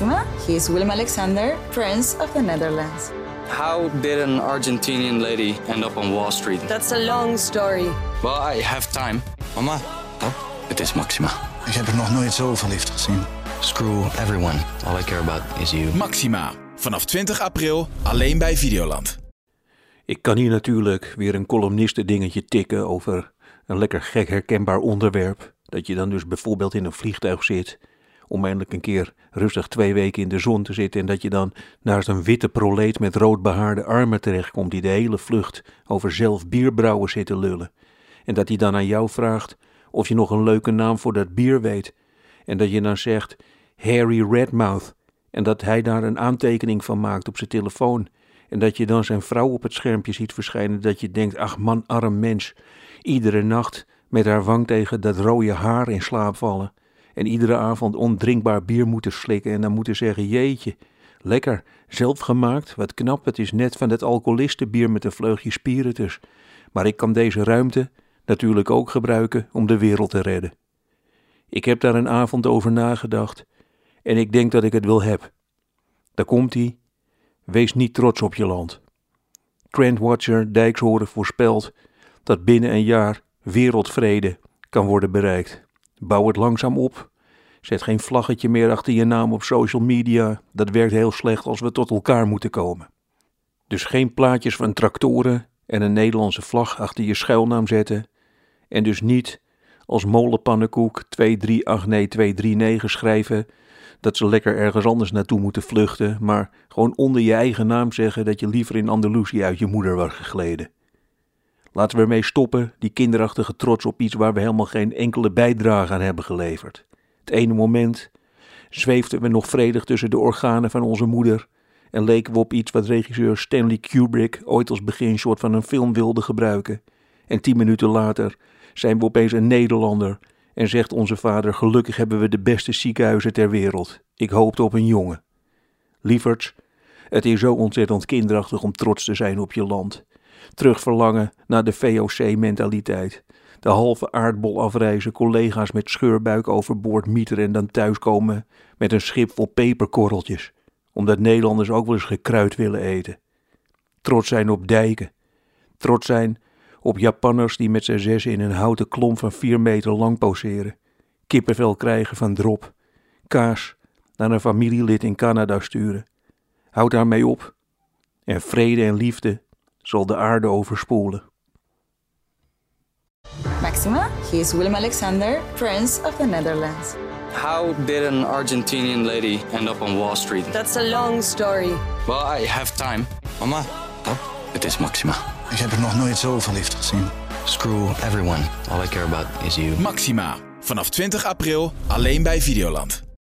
Maxima, he is Willem Alexander, Prince of the Netherlands. How did an Argentinian lady end up on Wall Street? That's a long story. Well, I have time. Mama, oh, het is Maxima. Ik heb er nog nooit zo verliefd gezien. Screw everyone. All I care about is you. Maxima. Vanaf 20 april alleen bij Videoland. Ik kan hier natuurlijk weer een columnisten dingetje tikken over een lekker gek herkenbaar onderwerp. Dat je dan dus bijvoorbeeld in een vliegtuig zit om eindelijk een keer rustig twee weken in de zon te zitten en dat je dan naast een witte proleet met rood behaarde armen terechtkomt die de hele vlucht over zelf bierbrouwen zit te lullen. En dat hij dan aan jou vraagt of je nog een leuke naam voor dat bier weet. En dat je dan zegt Harry Redmouth en dat hij daar een aantekening van maakt op zijn telefoon. En dat je dan zijn vrouw op het schermpje ziet verschijnen, dat je denkt, ach man, arm mens, iedere nacht met haar wang tegen dat rode haar in slaap vallen. En iedere avond ondrinkbaar bier moeten slikken en dan moeten zeggen, jeetje, lekker, zelfgemaakt, wat knap, het is net van dat alcoholistenbier met een vleugje spiritus. Maar ik kan deze ruimte natuurlijk ook gebruiken om de wereld te redden. Ik heb daar een avond over nagedacht en ik denk dat ik het wil heb. Daar komt hij. Wees niet trots op je land. Trendwatcher Dijkshoorn voorspelt dat binnen een jaar wereldvrede kan worden bereikt. Bouw het langzaam op. Zet geen vlaggetje meer achter je naam op social media. Dat werkt heel slecht als we tot elkaar moeten komen. Dus geen plaatjes van tractoren en een Nederlandse vlag achter je schuilnaam zetten. En dus niet als molenpannenkoek 238239 schrijven dat ze lekker ergens anders naartoe moeten vluchten, maar gewoon onder je eigen naam zeggen dat je liever in Andalusië uit je moeder was gegleden. Laten we ermee stoppen, die kinderachtige trots op iets waar we helemaal geen enkele bijdrage aan hebben geleverd. Het ene moment zweefden we nog vredig tussen de organen van onze moeder en leken we op iets wat regisseur Stanley Kubrick ooit als beginshot van een film wilde gebruiken. En tien minuten later zijn we opeens een Nederlander en zegt onze vader: Gelukkig hebben we de beste ziekenhuizen ter wereld. Ik hoopte op een jongen. Lieverds, het is zo ontzettend kinderachtig om trots te zijn op je land. Terugverlangen naar de VOC-mentaliteit. De halve aardbol afreizen, collega's met scheurbuik overboord mieteren en dan thuiskomen met een schip vol peperkorreltjes. Omdat Nederlanders ook wel eens gekruid willen eten. Trots zijn op dijken. Trots zijn op Japanners die met z'n zes in een houten klomp van vier meter lang poseren. Kippenvel krijgen van drop. Kaas naar een familielid in Canada sturen. Houd daarmee op. En vrede en liefde zal de aarde overspoelen. Maxima, he is Willem Alexander, Prince of the Netherlands. How did an Argentinian lady end up on Wall Street? That's a long story. Well, I have time. Mama, oh, het is Maxima. Ik heb er nog nooit zo verliefd gezien. Screw everyone. All I care about is you. Maxima. Vanaf 20 april alleen bij Videoland.